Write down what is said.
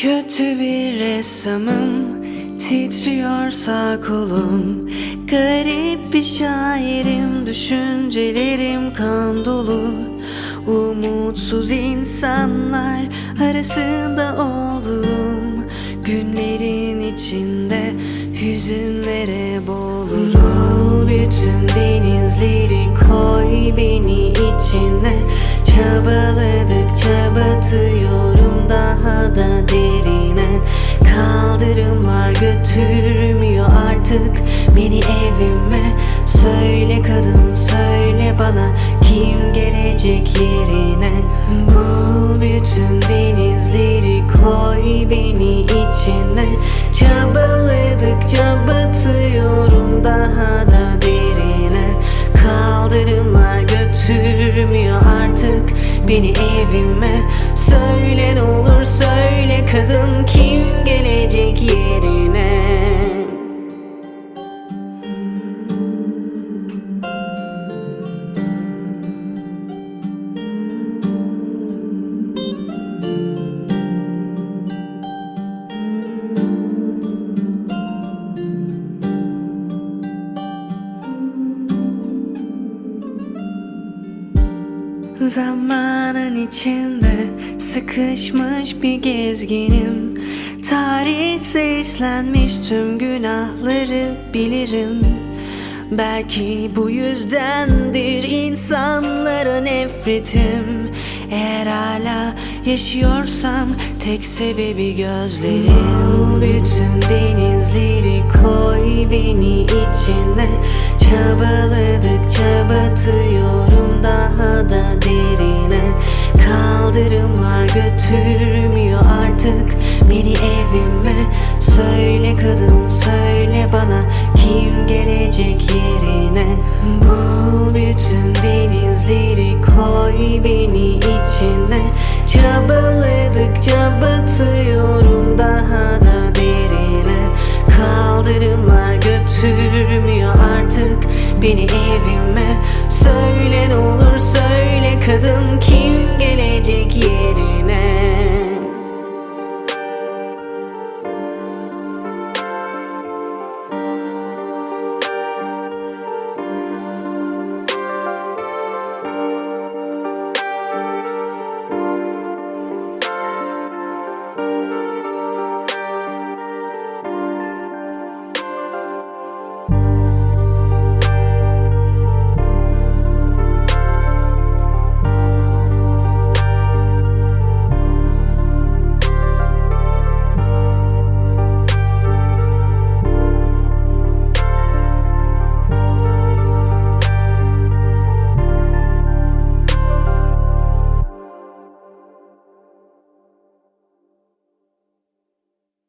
Kötü bir ressamım. Titriyor sağ kolum. Garip bir şairim Düşüncelerim kan dolu. Umutsuz insanlar Arasında olduğum Günlerin içinde Hüzünlere boğulurum Bütün denizleri götürmüyor artık. Beni evime Söyle kadın söyle bana kim gelecek yerine. Bul bütün denizleri koy beni içine. Çabaladıkça batıyorum daha da derine. Kaldırımlar götürmüyor artık beni evime Zamanın içinde sıkışmış bir gezginim. Tarihte işlenmiş tüm günahları bilirim. Belki bu yüzdendir insanlara nefretim. Eğer hala yaşıyorsam tek sebebi gözlerim. Bütün denizleri koy beni içine. Çabaladıkça koy beni içine. Çabaladıkça batıyorum daha da derine. Kaldırımlar götürmüyor artık beni evime. Söyle ne olur söyle kadın kim gelecek yerine